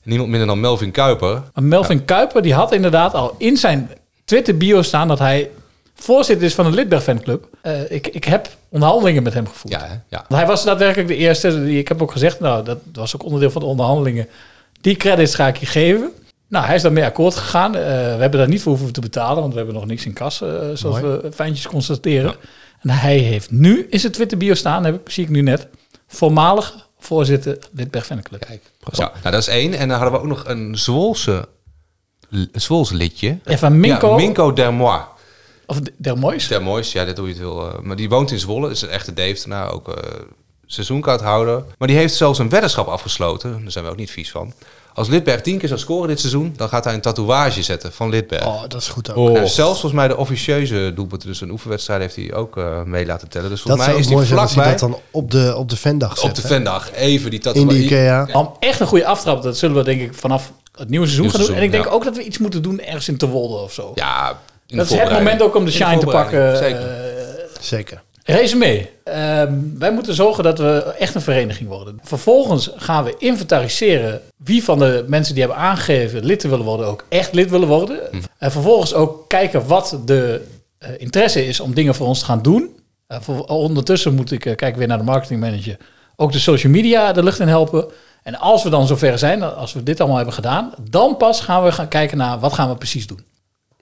Niemand minder dan Melvin Kuiper. Melvin Kuiper die had inderdaad al in zijn Twitter bio staan dat hij voorzitter is van de Lidberg fanclub. Eh, ik, ik heb onderhandelingen met hem gevoerd. Ja, hè? ja. Want hij was daadwerkelijk de eerste. Die, ik heb ook gezegd, nou, dat was ook onderdeel van de onderhandelingen. Die credits ga ik je geven. Nou, hij is daarmee akkoord gegaan. Eh, we hebben daar niet voor hoeven te betalen, want we hebben nog niks in kas, eh, zoals Mooi. we fijntjes constateren. En hij heeft nu in zijn Twitter bio staan, heb ik, zie ik nu net, voormalig voorzitter Lidberg fanclub. Kijk. Ja, nou, dat is één. En dan hadden we ook nog een Zwolse, Zwolse lidje. Van Minko. Ja, Minko Dermois. Of Dermois. Dermois, ja, dat doe je het wil. eh, maar die woont in Zwolle, is een echte Deventenaar, ook eh seizoenkaarthouder. Maar die heeft zelfs een weddenschap afgesloten, daar zijn we ook niet vies van. Als Lidberg tien keer zou scoren dit seizoen, dan gaat hij een tatoeage zetten van Lidberg. Oh, dat is goed ook. Heeft zelfs volgens mij de officieuze doelpunten, dus een oefenwedstrijd heeft hij ook eh, mee laten tellen. Dus Dat volgens zou mij is mooi zijn vlakbij dat dan op de, op de zet. op de vendag even die In tatoeage. de Ikea. Om echt een goede aftrap, dat zullen we denk ik vanaf het nieuwe seizoen Nieuwe gaan doen. En ik denk ook dat we iets moeten doen ergens in Terwolde of zo. Ja, in dat is het moment ook om de In shine te pakken. Zeker. Eh, Zeker. Resume. Ehm, wij moeten zorgen dat we echt een vereniging worden. Vervolgens gaan we inventariseren wie van de mensen die hebben aangegeven lid te willen worden ook echt lid willen worden. En vervolgens ook kijken wat de eh, interesse is om dingen voor ons te gaan doen. Eh, voor- ondertussen moet ik, kijken weer naar de marketingmanager, ook de social media de lucht in helpen. En als we dan zover zijn, als we dit allemaal hebben gedaan, dan pas gaan we gaan kijken naar wat gaan we precies doen.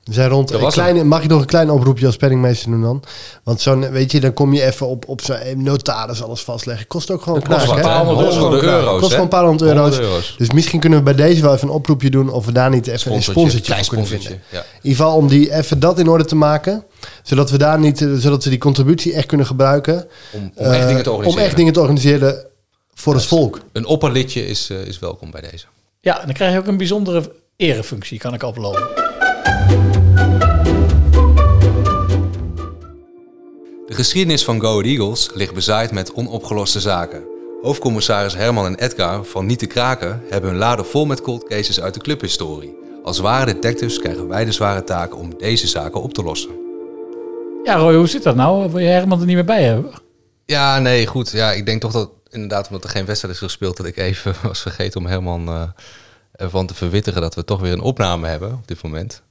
We zijn rond. Een kleine, mag ik nog een klein oproepje als penningmeester doen dan? Want zo'n, weet je, dan kom je even op, op zo'n notaris alles vastleggen. Kost ook gewoon knaak? Kost Honderden gewoon knaak. euro's, Kost gewoon een paar honderd euro's. Dus misschien kunnen we bij deze wel even een oproepje doen of we daar niet even een Sponsortje, voor kunnen sponsortje, vinden. ja. In ieder geval om die even dat in orde te maken, zodat we daar niet, eh, zodat we die contributie echt kunnen gebruiken Om- om echt eh, dingen te organiseren. Om echt dingen te organiseren voor het volk. Een opperlidje is, eh, is welkom bij deze. Ja, en dan krijg je ook een bijzondere erefunctie, kan ik oplopen. De geschiedenis van Go Eagles ligt bezaaid met onopgeloste zaken. Hoofdcommissaris Herman en Edgar van Niet te Kraken hebben hun laden vol met cold cases uit de clubhistorie. Als ware detectives krijgen wij de zware taak om deze zaken op te lossen. Ja, Roy, hoe zit dat nou? Wil je Herman er niet meer bij hebben? Ja, nee, goed. Ja, ik denk toch dat inderdaad, omdat er geen wedstrijd is gespeeld, dat ik even was vergeten om Herman eh, ervan te verwittigen dat we toch weer een opname hebben op dit moment.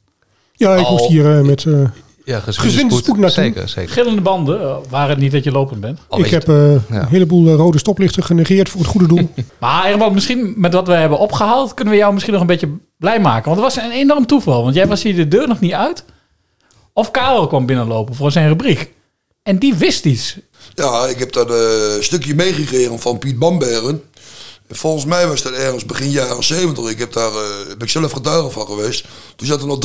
Ja, ik moest hier eh, met eh Ja, gezwinde spoed naartoe. Zeker, zeker. Verschillende banden, eh, waar het niet dat je lopend bent. Ik heb eh, een heleboel rode stoplichten genegeerd voor het goede doel. Maar Herman, misschien met wat we hebben opgehaald, kunnen we jou misschien nog een beetje blij maken. Want het was een enorm toeval. Want jij was hier de deur nog niet uit. Of Karel kwam binnenlopen voor zijn rubriek. En die wist iets. Ja, ik heb dat stukje meegekregen van Piet Bambergen. En Volgens mij was dat ergens begin jaren 70. Ik heb daar eh, ben ik zelf getuige van geweest. Toen zaten nog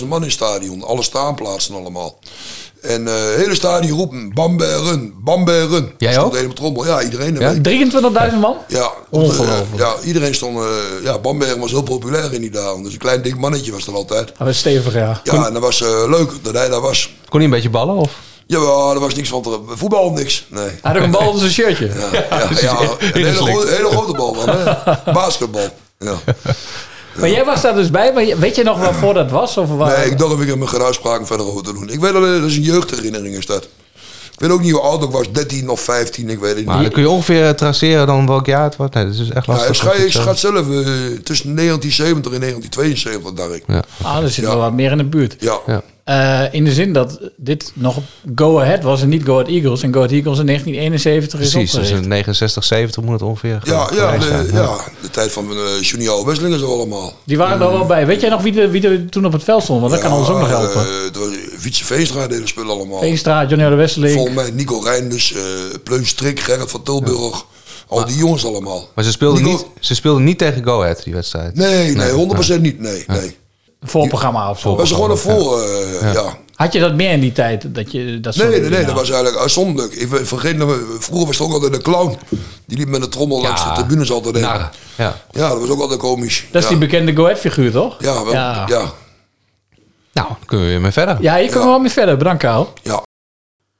23.000 man in het stadion. Alle staanplaatsen allemaal. En eh, het hele stadion roepen Bambergen, Bambergen. Jij Stond ook? hele trommel. Ja, iedereen. Ja, erbij. 23.000 man? Ja, Ongelooflijk. ja, iedereen stond. eh, ja, Bambergen was heel populair in die dagen. Dus een klein dik mannetje was er altijd. Dat was stevig, ja. Ja, en dat was eh, leuk dat hij daar was. Kon hij een beetje ballen? Of? Ja, er was niks van te, voetbal niks. Nee. Hij had ook een bal in zijn shirtje. Ja, ja, ja, een hele, gro- hele grote bal dan, hè? Basketbal. Ja. Maar jij was daar dus bij. Maar weet je nog waarvoor dat was? Of waar? Nee, ik dacht dat ik er mijn geruispraken verder over te doen. Ik weet dat dat is een jeugdherinnering is dat. Ik weet ook niet hoe oud ik was, 13 of 15, ik weet het Maar niet. dan kun je ongeveer eh, traceren dan welk jaar het was. Nee, dat is echt Ja, lastig. ik, schat, om te ik schat zelf eh, tussen 1970 en 1972, dacht ik. Ja. Ah, er zit wel wat meer in de buurt. Ja. Eh, in de zin dat dit nog Go Ahead was en niet Go Ahead Eagles. En Go Ahead Eagles in 1971 is Precies, dus in 69, 70 moet het ongeveer Ja, ja, de, zijn, ja, de tijd van uh, Johnny Oude Wesseling is er allemaal. Die waren er wel bij. Weet jij nog wie, de, wie er toen op het veld stond? Want dat kan ons ook nog helpen. Uh, Wietse Veenstra deden spullen allemaal. Veenstra, Johnny de Wesseling. Volgens mij Nico Reinders, uh, Pleun Strik, Gerrit van Tilburg. Al die jongens allemaal. Maar ze speelden, Nico- niet, ze speelden niet tegen Go Ahead, die wedstrijd. Nee, nee, 100% niet. Nee, nee. Voorprogramma of zo. Dat was gewoon een voor, uh, ja. Had je dat meer in die tijd? Dat je, dat Nee, nee, nee, dat was eigenlijk uitzonderlijk. Ik vergeet vroeger was het ook altijd een clown. Die liep met een trommel langs de tribunes altijd heen. Ja. Ja, dat was ook altijd komisch. Dat is ja. die bekende Go Ahead figuur, toch? Ja, wel, Ja. ja. Nou, dan kunnen we weer mee verder. Ja, hier kunnen we wel mee verder. Bedankt, Karel. Ja.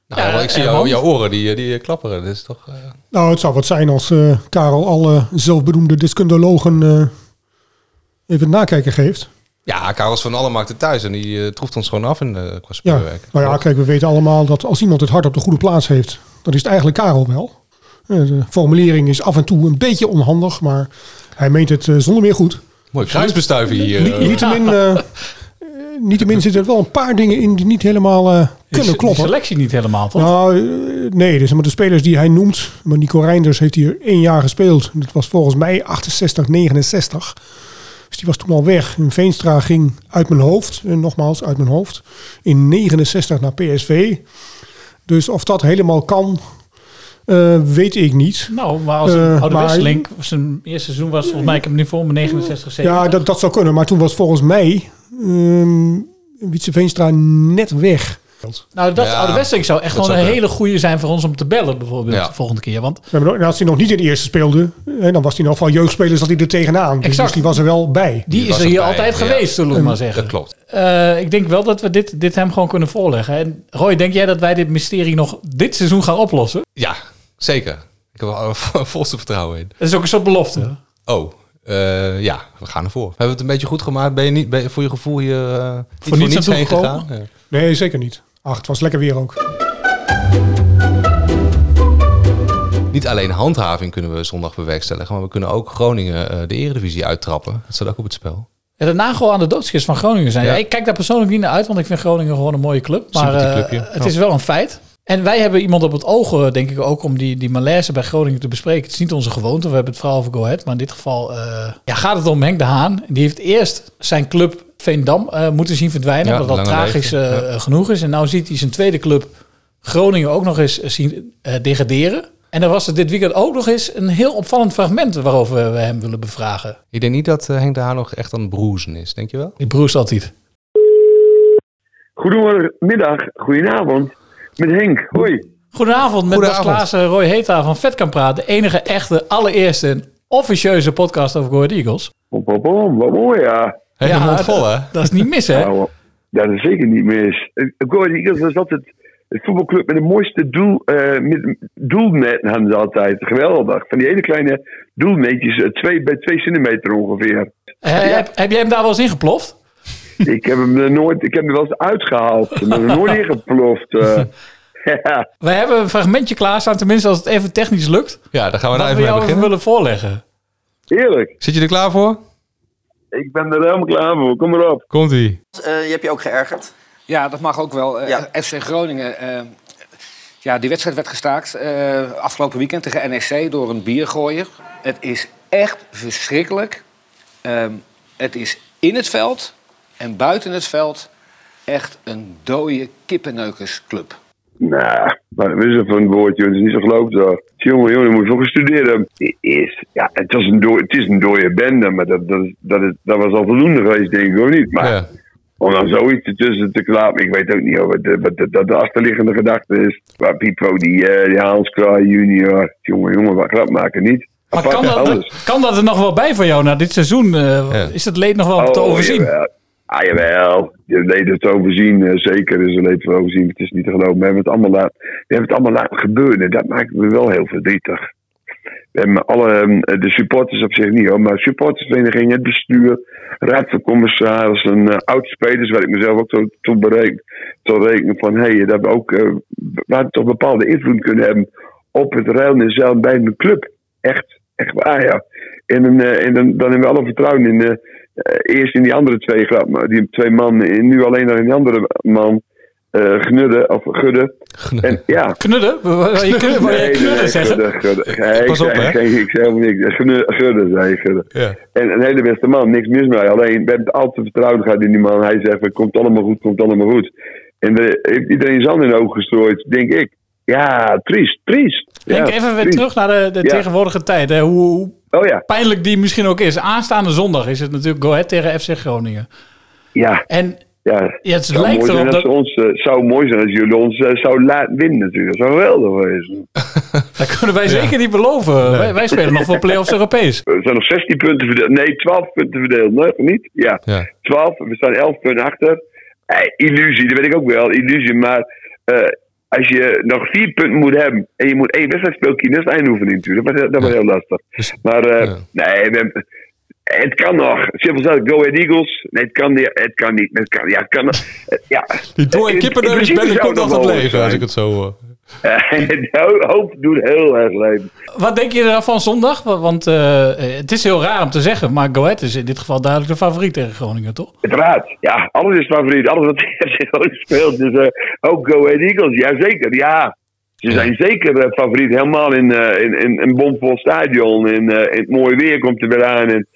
Nou, Ja, ik zie jou, jouw oren, die, die klapperen. Dat is toch... eh, Nou, het zou wat zijn als eh, Karel alle zelfberoemde deskundelogen eh, even nakijken geeft. Ja, Karel is van alle markten thuis en die eh, troeft ons gewoon af in, eh qua Ja, nou ja, kijk, we weten allemaal dat als iemand het hart op de goede plaats heeft, dan is het eigenlijk Karel wel. Eh, De formulering is af en toe een beetje onhandig, maar hij meent het zonder meer goed. Mooi kruisbestuiven hier. Niet-. Niettemin, eh, niettemin zitten er wel een paar dingen in die niet helemaal eh, kunnen kloppen. selectie niet helemaal, toch? Nou, nee, dus maar de spelers die hij noemt. Maar Nico Reinders heeft hier één jaar gespeeld. Dat was volgens mij 68, 69. Dus die was toen al weg. En Veenstra ging uit mijn hoofd, en nogmaals uit mijn hoofd, in 69 naar PSV. Dus of dat helemaal kan, eh, weet ik niet. Nou, maar als Eh, een oude maar- zijn eerste seizoen was volgens mij, ik heb hem nu voor me 69, 70. Ja, dat, dat zou kunnen. Maar toen was volgens mij ehm Wietse Veenstra net weg. Nou, dat Ja, oude Wesseling zou echt gewoon zou een kunnen. hele goede zijn voor ons om te bellen, bijvoorbeeld, Ja. de volgende keer. Want Ja, maar Als hij nog niet in de eerste speelde, dan was hij nog van jeugdspelers dat hij er tegenaan. Dus- Exact. Dus die was er wel bij. die is er hier altijd geweest, zullen we maar zeggen. Dat klopt. Eh, ik denk wel dat we dit, dit hem gewoon kunnen voorleggen. En Roy, denk jij dat wij dit mysterie nog dit seizoen gaan oplossen? Ja, zeker. Ik heb er wel volste vertrouwen in. Dat is ook een soort belofte. Oh, eh, ja, we gaan ervoor. Hebben we het een beetje goed gemaakt? Ben je, niet, ben je voor je gevoel hier eh, niet voor, niets heen gegaan? Ja. Nee, zeker niet. Ach, het was lekker weer ook. Niet alleen handhaving kunnen we zondag bewerkstelligen, maar we kunnen ook Groningen eh, de eredivisie uittrappen. Dat staat ook op het spel. Ja, de nagel aan de doodskist van Groningen zijn. Ja. Ja, ik kijk daar persoonlijk niet naar uit, want ik vind Groningen gewoon een mooie club. Maar eh, clubje. het is wel een feit. En wij hebben iemand op het oog, eh, denk ik ook, om die, die malaise bij Groningen te bespreken. Het is niet onze gewoonte, we hebben het vooral over Go Ahead. Maar in dit geval eh, ja, gaat het om Henk de Haan. Die heeft eerst zijn club Veendam eh, moeten zien verdwijnen. Ja, wat al lange tragisch eh, genoeg is. En nou ziet hij zijn tweede club Groningen ook nog eens zien eh, degraderen. En er was er dit weekend ook nog eens een heel opvallend fragment waarover we hem willen bevragen. Ik denk niet dat eh, Henk de Haan nog echt aan het broezen is, denk je wel? Die broest altijd. Goedemiddag, goedenavond. Met Henk, hoi. Goedenavond, met Bas. Klaassen, Roy Heta van Vet kan praten. De enige echte, allereerste en officieuze podcast over Go Ahead Eagles. Wat mooi ja. Hele Ja, mond vol, hè? dat is niet mis, hè? Nou, dat is zeker niet mis. Go Eagles is altijd het voetbalclub met de mooiste doel, eh met, ze altijd. Geweldig. Van die hele kleine doelnetjes, eh, twee, bij twee centimeter ongeveer. Eh, heb, heb jij hem daar wel eens ingeploft? Ik heb hem er nooit, ik heb hem er wel eens uitgehaald. Maar er nooit ingeploft. eh. ja. Wij hebben een fragmentje klaarstaan, tenminste als het even technisch lukt. Ja, daar gaan we daar we even mee willen voorleggen. Heerlijk. Zit je er klaar voor? Ik ben er helemaal klaar voor. Kom maar op. Komt-ie. je hebt je ook geërgerd. Ja, dat mag ook wel. Eh, FC Groningen, eh, ja, die wedstrijd werd gestaakt eh, afgelopen weekend tegen NEC door een biergooier. Het is echt verschrikkelijk. Ehm, het is in het veld en buiten het veld echt een dode kippenneukersclub. Nou, maar wat is dat voor een woordje? Het is niet zo geloofd. Jongen, jongen, moet je voor gestudeerd hebben. Het Is, ja, het, was een dooi, het is een dode bende, maar dat, dat, is- dat, is, dat was al voldoende geweest, denk ik, of niet? Maar om dan zoiets ertussen te klappen, ik weet ook niet of het, wat, dat de achterliggende gedachte is. Waar Pipo, die, eh, die Hans Kraai junior, jongen, jongen, wat grap maken, niet? Maar Apart kan dat, alles. kan dat er nog wel bij voor jou na dit seizoen? Eh, Is het leed nog wel te Oh, overzien? Jawel. Ah, jawel. Je leed het overzien. eh, zeker is te overzien. Het is niet te geloven. We hebben het allemaal laten, we hebben het allemaal laten gebeuren. Dat maakt me wel heel verdrietig. We hebben alle, ehm, de supporters op zich niet hoor, maar supportersvereniging, het bestuur, raad van commissarissen, uh, oud-spelers, waar ik mezelf ook tot, tot bereken, tot rekenen van, hé, hey, dat we ook, eh, we toch bepaalde invloed kunnen hebben op het ruilen en zelf bij een club. Echt, echt waar, ja. En, eh, en dan, dan hebben we alle vertrouwen in, eh, eh, eerst in die andere twee, die twee mannen, en nu alleen nog in die andere man, eh Gnudde, of Gudde. En, ja. Knudden? Wil je knudden, Nee, nee, knudden nee, zeggen? Gudde, Gudde. Nee, Pas ik op, zei- hè? geen- Ik zei helemaal niks. Gudde, Gudde zei ik. Ja. En een hele beste man, niks mis mee. Alleen, we hebben altijd vertrouwen gehad in die man. Hij zegt, het komt allemaal goed, komt allemaal goed. En er heeft iedereen zand in de ogen gestrooid, denk ik. Ja, triest, triest. Denk ja, even weer triest. terug naar de, de Ja. tegenwoordige tijd. Hè? Hoe, hoe Oh ja. pijnlijk die misschien ook is. Aanstaande zondag is het natuurlijk Go Ahead tegen FC Groningen. Ja. En ja, Ja, het zou lijkt mooi zijn erop als dat- ons, eh, zou mooi zijn als jullie ons eh, zouden laten winnen natuurlijk. Dat zou geweldig wezen. dat kunnen wij zeker niet beloven. Wij, wij spelen nog voor play-offs Europees. Er zijn nog 16 punten verdeeld. Nee, 12 punten verdeeld. Nee, of niet? Ja. 12. We staan 11 punten achter. Eh, illusie, dat weet ik ook wel. Illusie. Maar eh, als je nog vier punten moet hebben. en je moet één wedstrijd spelen kiezen. dat is eindhoening natuurlijk. Dat, wordt- dat wordt heel lastig. Maar eh, nee, we het kan nog. Simpel gezegd, Go Ahead Eagles. Nee, het kan niet. Het kan niet. Het kan, ja, het kan nog. Ja. Die kippenneus principe ben ik zou komt nog leven, als ik het zo hoor. de hoop doet heel erg leven. Wat denk je er van zondag? Wa- Want eh, het is heel raar om te zeggen, maar Go Ahead is in dit geval duidelijk de favoriet tegen Groningen, toch? Uiteraard, ja, alles is favoriet. Alles wat Groningen speelt. Dus eh, ook Go Ahead Eagles, jazeker, ja. Ze zijn zeker eh, favoriet, helemaal in, eh, in, in een bomvol stadion. En eh, in het mooie weer komt er weer aan. En,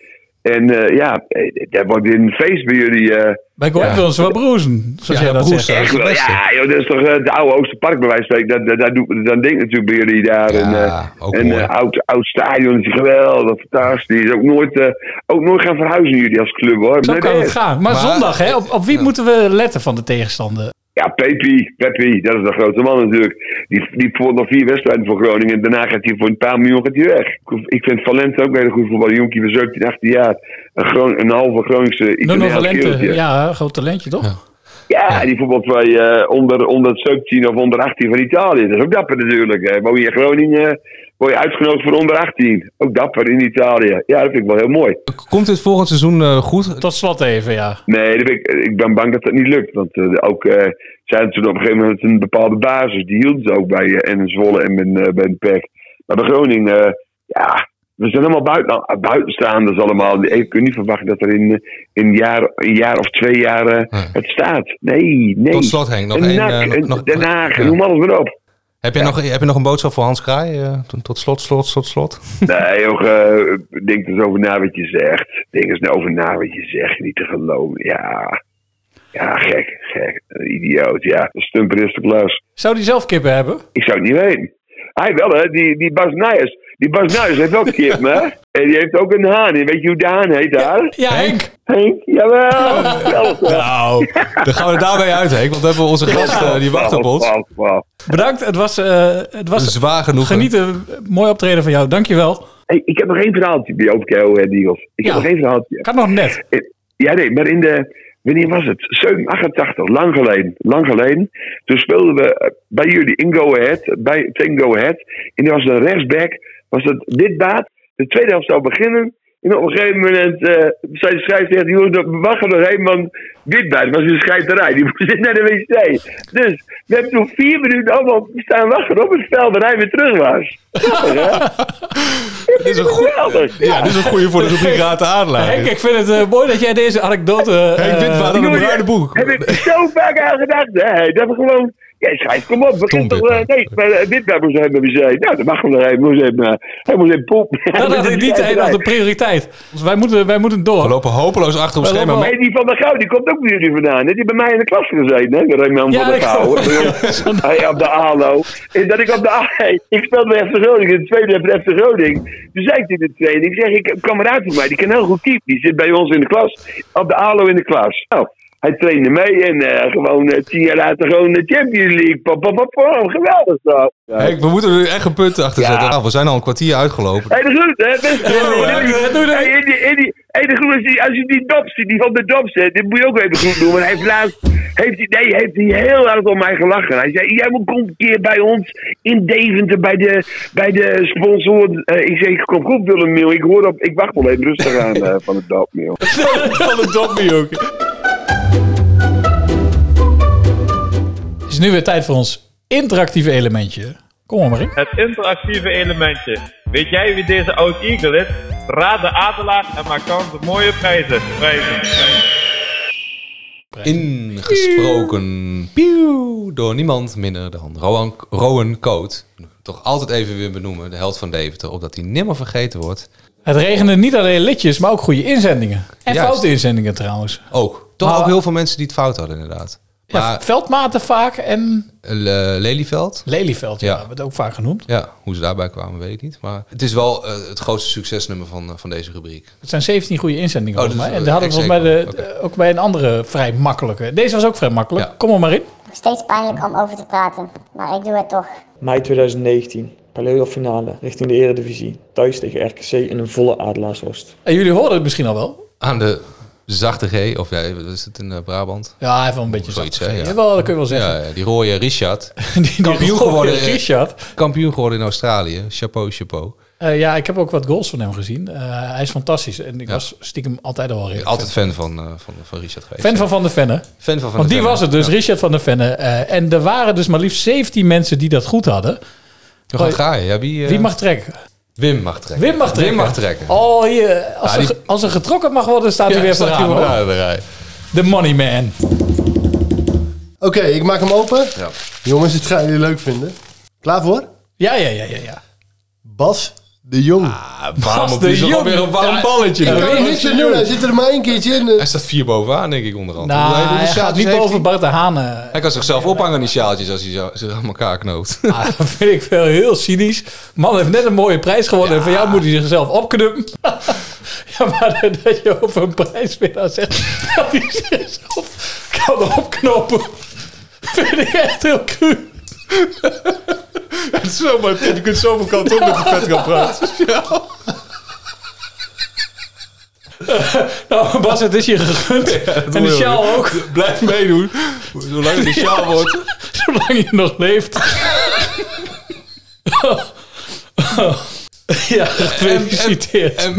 en eh, ja, eh, dat wordt weer een feest bij jullie. eh. Bij ze wel broezen, zoals jij dat zegt. Echt wel, ja, joh, dat is toch eh, de oude Oosterpark bij wijze van spreken. Dat, dat, dat, doet- dat denk ik natuurlijk bij jullie daar. en eh, en eh, oud, oud stadion is geweldig, fantastisch. Ook nooit, eh, ook nooit gaan verhuizen jullie als club hoor. Zo Nee, kan nee. het gaan. Maar, zondag, hè? Op, op wie moeten we letten van de tegenstander? Ja, Pepi, Pepi, dat is de grote man natuurlijk. Die, die voert nog vier wedstrijden voor Groningen. En daarna gaat hij voor een paar miljoen gaat hij weg. Ik vind Valente ook een hele goede voetballer. Jonkie van 17, 18 jaar. Een, Gron een halve Groningse Nuno Italiaans Valente, ja, groot talentje, toch? Ja, die voetbalt bij eh, onder, onder het 17 of onder 18 van Italië. Dat is ook dapper natuurlijk. Hè. Woon je in Groningen, word je uitgenodigd voor onder 18. Ook dapper in Italië. Ja, dat vind ik wel heel mooi. Komt dit volgend seizoen eh, goed? Tot slot even, ja. Nee, dat vind ik, ik ben bang dat dat niet lukt. Want eh, ook eh zijn toen op een gegeven moment een bepaalde basis. Die hielden ze ook bij uh, en Zwolle en bij, eh, bij de PEC. Maar bij Groningen, eh, ja, we zijn allemaal buiten, buitenstaanders allemaal. Je kunt niet verwachten dat er in, eh, in een, jaar, een jaar of twee jaar eh, het staat. Nee, nee. Tot slot, Henk, nog Een één, eh, Den Haag, ja. noem alles maar op. Heb je, nog, heb je nog een boodschap voor Hans Kraai? eh, tot- tot slot, slot, slot, slot. Nee, joh, eh, denk er eens over na wat je zegt. Denk eens nou over na wat je zegt. Niet te geloven. Ja, ja gek, gek. Een idioot, ja. Stumper is de klas. Zou die zelf kippen hebben? Ik zou het niet weten. Hij wel, hè. Die, die Bas Nijers. Die Bas Nijers heeft ook kip, hè. En die heeft ook een haan. En weet je hoe de haan heet daar? Ja, Henk. Henk, jawel. Hoor. Nou, dan gaan we er daarbij uit, Henk. Want we hebben onze gast, eh, die wacht op ons. Bedankt. Het was, eh, het was Zwaar genoegen. genieten. Mooi optreden van jou. Dankjewel. Hey, ik heb nog één verhaaltje bij over en Eagles. Ik Ja. heb nog één verhaaltje. Gaat nog net. Ja, nee, maar in de. Wanneer was het? 7, 88, lang geleden. Lang geleden. Toen speelden we eh, bij jullie in Go Ahead, bij tegen Go Ahead. En die was een rechtsback, was het Witbaat. De tweede helft zou beginnen. En op een gegeven moment eh zei de scheidsrechter, jongens, we wachten nog even, want Witbaat was de scheiterij. Die moest naar de wc. Dus we hebben toen vier minuten allemaal staan wachten op het veld en hij weer terug was. Dit is een goeie, ja, dit is een goeie voor de rubriek Raad Adelaar. Henk, ik vind het eh, mooi dat jij deze anekdote... Henk eh, Witbaat aan een bruine boek. Heb ik zo vaak aan gedacht, hè? Dat we gewoon. Ja, schijt, kom op, begin toch. eh, nee, maar uh, dit naar de wc. Nou, dat mag wel nog even. Moest even, eh, hij moest even poep. Dat ik niet echt als de prioriteit. Dus wij moeten, wij moeten door. We lopen hopeloos achter Wij schema. Nee, die van de Gouw, die komt ook bij jullie vandaan. hè? Die bij mij in de klas gezeten, hè? De Raymond Ja, van de Gouw. Hij op de ALO. En dat ik op de ALO... Ik speelde bij FC Groningen, in de tweede bij FC Groningen. Toen zei ik in de training, ik zeg, ik heb een kameraad van mij, die kan heel goed keepen. Die zit bij ons in de klas, op de ALO in de klas. Nou, hij trainde mee en eh, gewoon eh, tien jaar later gewoon de Champions League. Pop, pop, pop, pop. Geweldig zo. Henk, we moeten er nu echt een punt achter Ja. zetten. Nou, we zijn al een kwartier uitgelopen. Hé, de groet, hè? Best ja. Hey, hey, de groet, als je- als je die ziet, die van de zet, dit moet je ook even goed doen. Want hij heeft laatst, heeft hij, nee, heeft hij heel hard om mij gelachen. Hij zei, jij moet kom een keer bij ons in Deventer, bij de, bij de sponsor. Eh, ik zeg, kom goed Willem Mail. Ik hoor op, ik wacht wel even rustig aan van het dopmail. Van de dopmie ook. Is nu weer tijd voor ons interactieve elementje. Kom maar in. Het interactieve elementje. Weet jij wie deze oud Eagle is? Raad de adelaar en maak kans op mooie prijzen. Prijzen. Ingesproken pieuw, door niemand minder dan Rowan, Rowan Coat. Toch altijd even weer benoemen, de held van Deventer, opdat hij nimmer vergeten wordt. Het regende niet alleen liedjes, maar ook goede inzendingen. En Juist. foute inzendingen trouwens. Ook. Toch Maar- ook heel veel mensen die het fout hadden, inderdaad. Ja, Veldmaten vaak en eh, Lelyveld, Lelyveld, ja. Het ook vaak genoemd. ja, hoe ze daarbij kwamen, weet ik niet. Maar het is wel eh, het grootste succesnummer van, eh, van deze rubriek. Het zijn 17 goede inzendingen Oh, mij. En daar hadden we volgens mij de, ook bij een andere vrij makkelijke. Deze was ook vrij makkelijk. Kom er maar in. Steeds pijnlijk om over te praten, maar ik doe het toch. Mei 2019, play-off finale richting de Eredivisie. Thuis tegen RKC in een volle Adelaarshorst. En jullie horen het misschien al wel. Aan de zachte G, of ja, is het in eh, Brabant? Ja, hij heeft wel een beetje Zoiets, hè? Ja. Jawel, dat kun je wel zeggen. Ja, ja, die rode Richard. die kampioen, geworden, Richard. kampioen geworden in Australië. Chapeau, chapeau. Eh, ja, ik heb ook wat goals van hem gezien. Eh, hij is fantastisch. En ik was stiekem altijd al wel redelijk Altijd fan van, van, van Richard geweest. Fan van Van der Venne. Fan van Van Want die Venne, was het dus, ja. Richard van der Venne. En er waren dus maar liefst 17 mensen die dat goed hadden. We gaan. Ja, wie, Wie mag trekken? Wim mag trekken. Wim mag trekken. Wim mag trekken. Oh, hier, als, Ja, er, die- als er getrokken mag worden, staat hij Ja, weer hij hoor. de rij. De Money Man. Oké, ik maak hem open. Ja. Jongens, dit gaan jullie leuk vinden. Klaar voor? Ja, ja, ja, ja. ja. Bas de Jong. Waarom Bas die de is Jong. alweer een warm Ja, balletje? Ik kan er niks aan doen, hij zit er maar één keertje in. Hij staat vier bovenaan, denk ik, onderhand. Nou, hij gaat niet boven Bart de Haan. eh. Hij kan zichzelf ophangen aan die sjaaltjes als hij zo- ze aan elkaar knoopt. Ah, dat vind ik wel heel cynisch. Man heeft net een mooie prijs gewonnen. En van jou moet hij zichzelf opknuppen. ja, maar dat- dat je over een prijswinnaar zegt dat hij zichzelf kan opknopen. vind ik echt heel cru. Het is zo, maar je kunt zoveel kanten op met de vet gaan praten. Nou, Bas, het is je gegund. en de sjaal ook. Blijf meedoen. Zolang het een sjaal wordt. Zolang je nog leeft. ja, gefeliciteerd. En,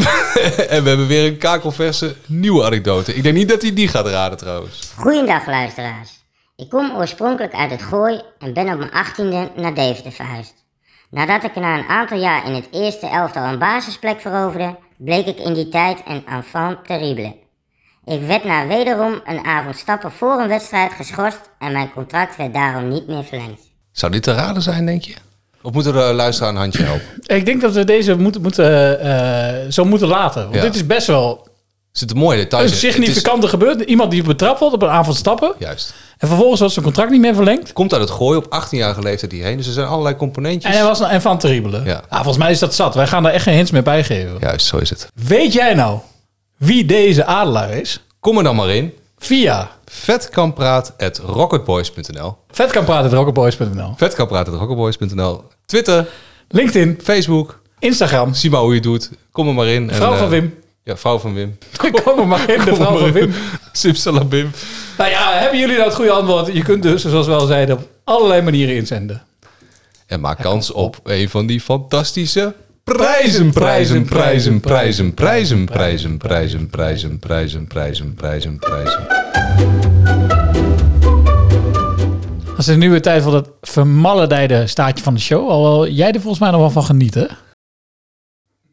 en we hebben weer een kakelverse nieuwe anekdote. Ik denk niet dat hij die gaat raden trouwens. Goeiedag luisteraars. Ik kom oorspronkelijk uit het Gooi en ben op mijn achttiende naar Deventer verhuisd. Nadat ik na een aantal jaar in het eerste elftal een basisplek veroverde, bleek ik in die tijd een enfant terrible. Ik werd na wederom een avond stappen voor een wedstrijd geschorst en mijn contract werd daarom niet meer verlengd. Zou dit te raden zijn, denk je? Of moeten de luisteraar een handje helpen? Ik denk dat we deze moeten, moeten, eh, zo moeten laten. Want Ja. dit is best wel zitten mooie details een in. significante gebeurtenis. Iemand die betrapt wordt op een avond stappen. Juist. En vervolgens wordt zijn contract niet meer verlengd. Komt uit het gooien op 18-jarige leeftijd hierheen. Dus er zijn allerlei componentjes. En hij was en van terribele. Ja. Ah, volgens mij is dat zat. Wij gaan daar echt geen hints meer bij geven. Juist, zo is het. Weet jij nou wie deze adelaar is? Kom er dan maar in. Via vetkampraat.rocketboys.nl vetkampraat.rocketboys.nl Vetkampraat.rocketboys.nl Twitter, LinkedIn, Facebook, Instagram. Zie maar hoe je het doet. Kom er maar in. En, Vrouw van eh, Wim. Ja, vrouw van Wim. Kom er maar in, de vrouw van. Wim. Simsalabim. Nou ja, hebben jullie nou het goede antwoord? Je kunt dus, zoals we al zeiden, op allerlei manieren inzenden. En maak kans op een van die fantastische prijzen, prijzen, prijzen, prijzen, prijzen, prijzen, prijzen, prijzen, prijzen, prijzen, prijzen, prijzen. Dat is nu weer tijd voor dat vermaledijde staartje van de show. Alhoewel jij er volgens mij nog wel van geniet, hè?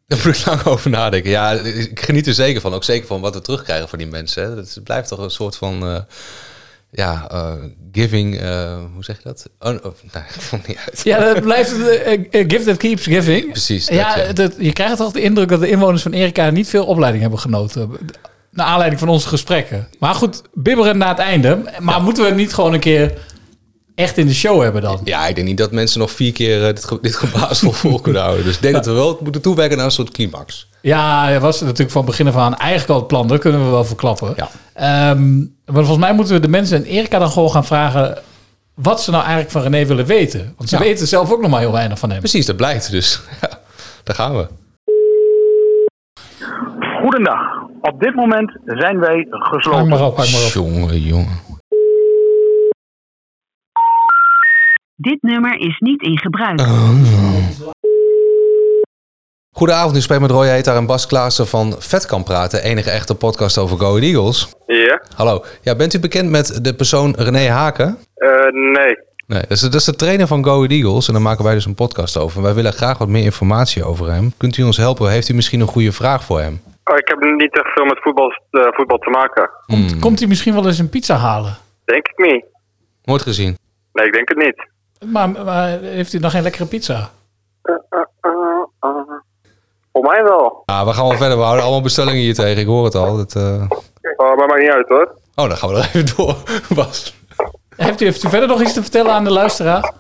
Daar moet ik lang over nadenken. Ja, ik geniet er zeker van. Ook zeker van wat we terugkrijgen van die mensen. Hè. Het blijft toch een soort van... eh, ja, eh, giving... eh, hoe zeg je dat? Oh, oh, nee, dat komt niet uit. Ja, dat blijft gift that keeps giving. Precies, dat, Ja, ja. dat, je krijgt toch de indruk dat de inwoners van Erika niet veel opleiding hebben genoten. Naar aanleiding van onze gesprekken. Maar goed, bibberen na het einde. Maar moeten we niet gewoon een keer echt in de show hebben dan? Ja, ik denk niet dat mensen nog vier keer eh, dit, ge- dit gebaas vol vol kunnen houden. Dus ik denk dat we wel moeten toewerken naar een soort climax. Ja, dat was natuurlijk van begin af aan eigenlijk al het plan. Dat kunnen we wel verklappen. Ehm, maar volgens mij moeten we de mensen en Erika dan gewoon gaan vragen... wat ze nou eigenlijk van René willen weten. Want ze Ja. weten zelf ook nog maar heel weinig van hem. Precies, dat blijkt dus. Ja, daar gaan we. Goedendag. Op dit moment zijn wij gesloten. Hang maar op, hang maar op. Jongen, jongen. Dit nummer is niet in gebruik. Goedenavond, u spreekt met Roy Heetaar en Bas Klaassen van Vet kan praten. Enige echte podcast over Go Eagles. Ja? Hallo. Ja, bent u bekend met de persoon René Haken? Eh, nee. Nee, dat is, dat is de trainer van Go Eagles en daar maken wij dus een podcast over. Wij willen graag wat meer informatie over hem. Kunt u ons helpen? Heeft u misschien een goede vraag voor hem? Oh, ik heb niet echt veel met voetbal, eh, voetbal te maken. Hmm, Komt hij misschien wel eens een pizza halen? Denk ik niet. Nooit gezien. Nee, ik denk het niet. Maar, maar heeft hij nog geen lekkere pizza? Voor mij wel. Ah, we gaan wel verder. We houden allemaal bestellingen hier tegen. Ik hoor het al. Dat, eh, Oh, maar maakt niet uit hoor. Oh, dan gaan we er even door. Bas. Heeft u, heeft u verder nog iets te vertellen aan de luisteraar?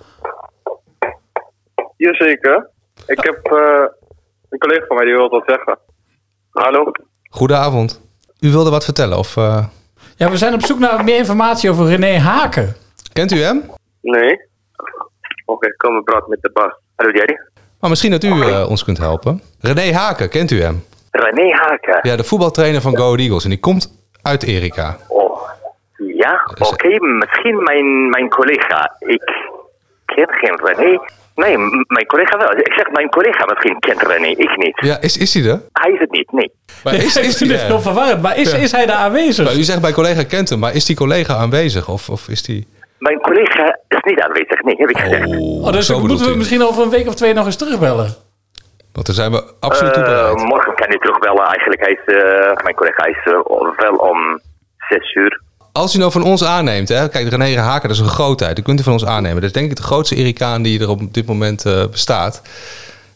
Jazeker. Ik heb eh, een collega van mij die wil wat zeggen. Hallo? Goedenavond. U wilde wat vertellen? Of, eh, Ja, we zijn op zoek naar meer informatie over René Haken. Kent u hem? Nee. Oké, kom praten met de baas. Hallo Jerry. Maar misschien dat u eh, ons kunt helpen. René Haken, kent u hem? René Haken. Ja, de voetbaltrainer van Go Eagles. En die komt uit Erika. Oh, ja, oké, misschien mijn, mijn collega. Ik ken geen René. Nee, mijn collega wel. Ik zeg mijn collega misschien kent René, ik niet. Ja, is, is hij er? Hij is het niet, nee. Maar is, Ik is vind hij het er? nog verwarrend, maar is, Ja. is hij daar aanwezig? Maar u zegt bij collega kent hem, maar is die collega aanwezig? Of, of is die... Mijn collega is niet aanwezig, nee, heb ik gezegd. Oh, dus zo moeten we u. misschien over een week of twee nog eens terugbellen. Want daar zijn we absoluut toe Eh, bereid. morgen kan hij terugbellen. Eigenlijk, hij is, eh, mijn collega is eh, wel om zes uur. Als u nou van ons aanneemt, hè, kijk, René Haken, dat is een grootheid. Dat kunt u van ons aannemen. Dat is denk ik de grootste Ericaan die er op dit moment eh, bestaat.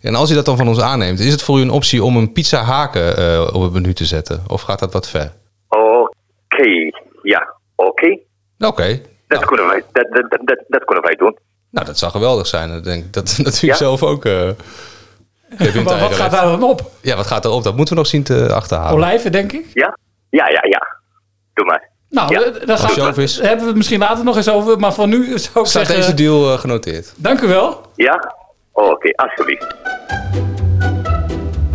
En als u dat dan van ons aanneemt, is het voor u een optie om een pizza haken eh, op het menu te zetten? Of gaat dat wat ver? Oké, ja, oké. Oké. Dat, kunnen wij, dat, dat, dat, dat, kunnen wij doen. Nou, dat zou geweldig zijn. Dat denk ik dat, Ja. zelf ook... eh Maar wat gaat daar dan op? Ja, wat gaat erop? Dat moeten we nog zien te achterhalen. Olijven, denk ik? Ja? Ja, ja, ja. Doe maar. Nou, Ja. eh, daar gaan we, hebben we het misschien later nog eens over. Maar voor nu zou ik Staat zeggen... deze deal eh, genoteerd? Dank u wel. Ja? Oké, alsjeblieft.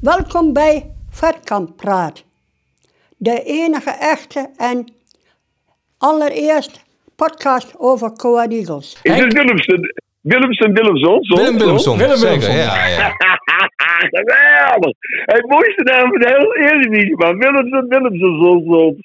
Welkom bij Vetkamp Praat. De enige echte en allereerst podcast over Coa Eagles. Is dit Willem, Willemsen, Willemson. Willem Willemson, Willem zeker. Willemson. Ja, ja. Geweldig. Het mooiste naam van de hele Eredivisie, man. Willemsen, Willemsen.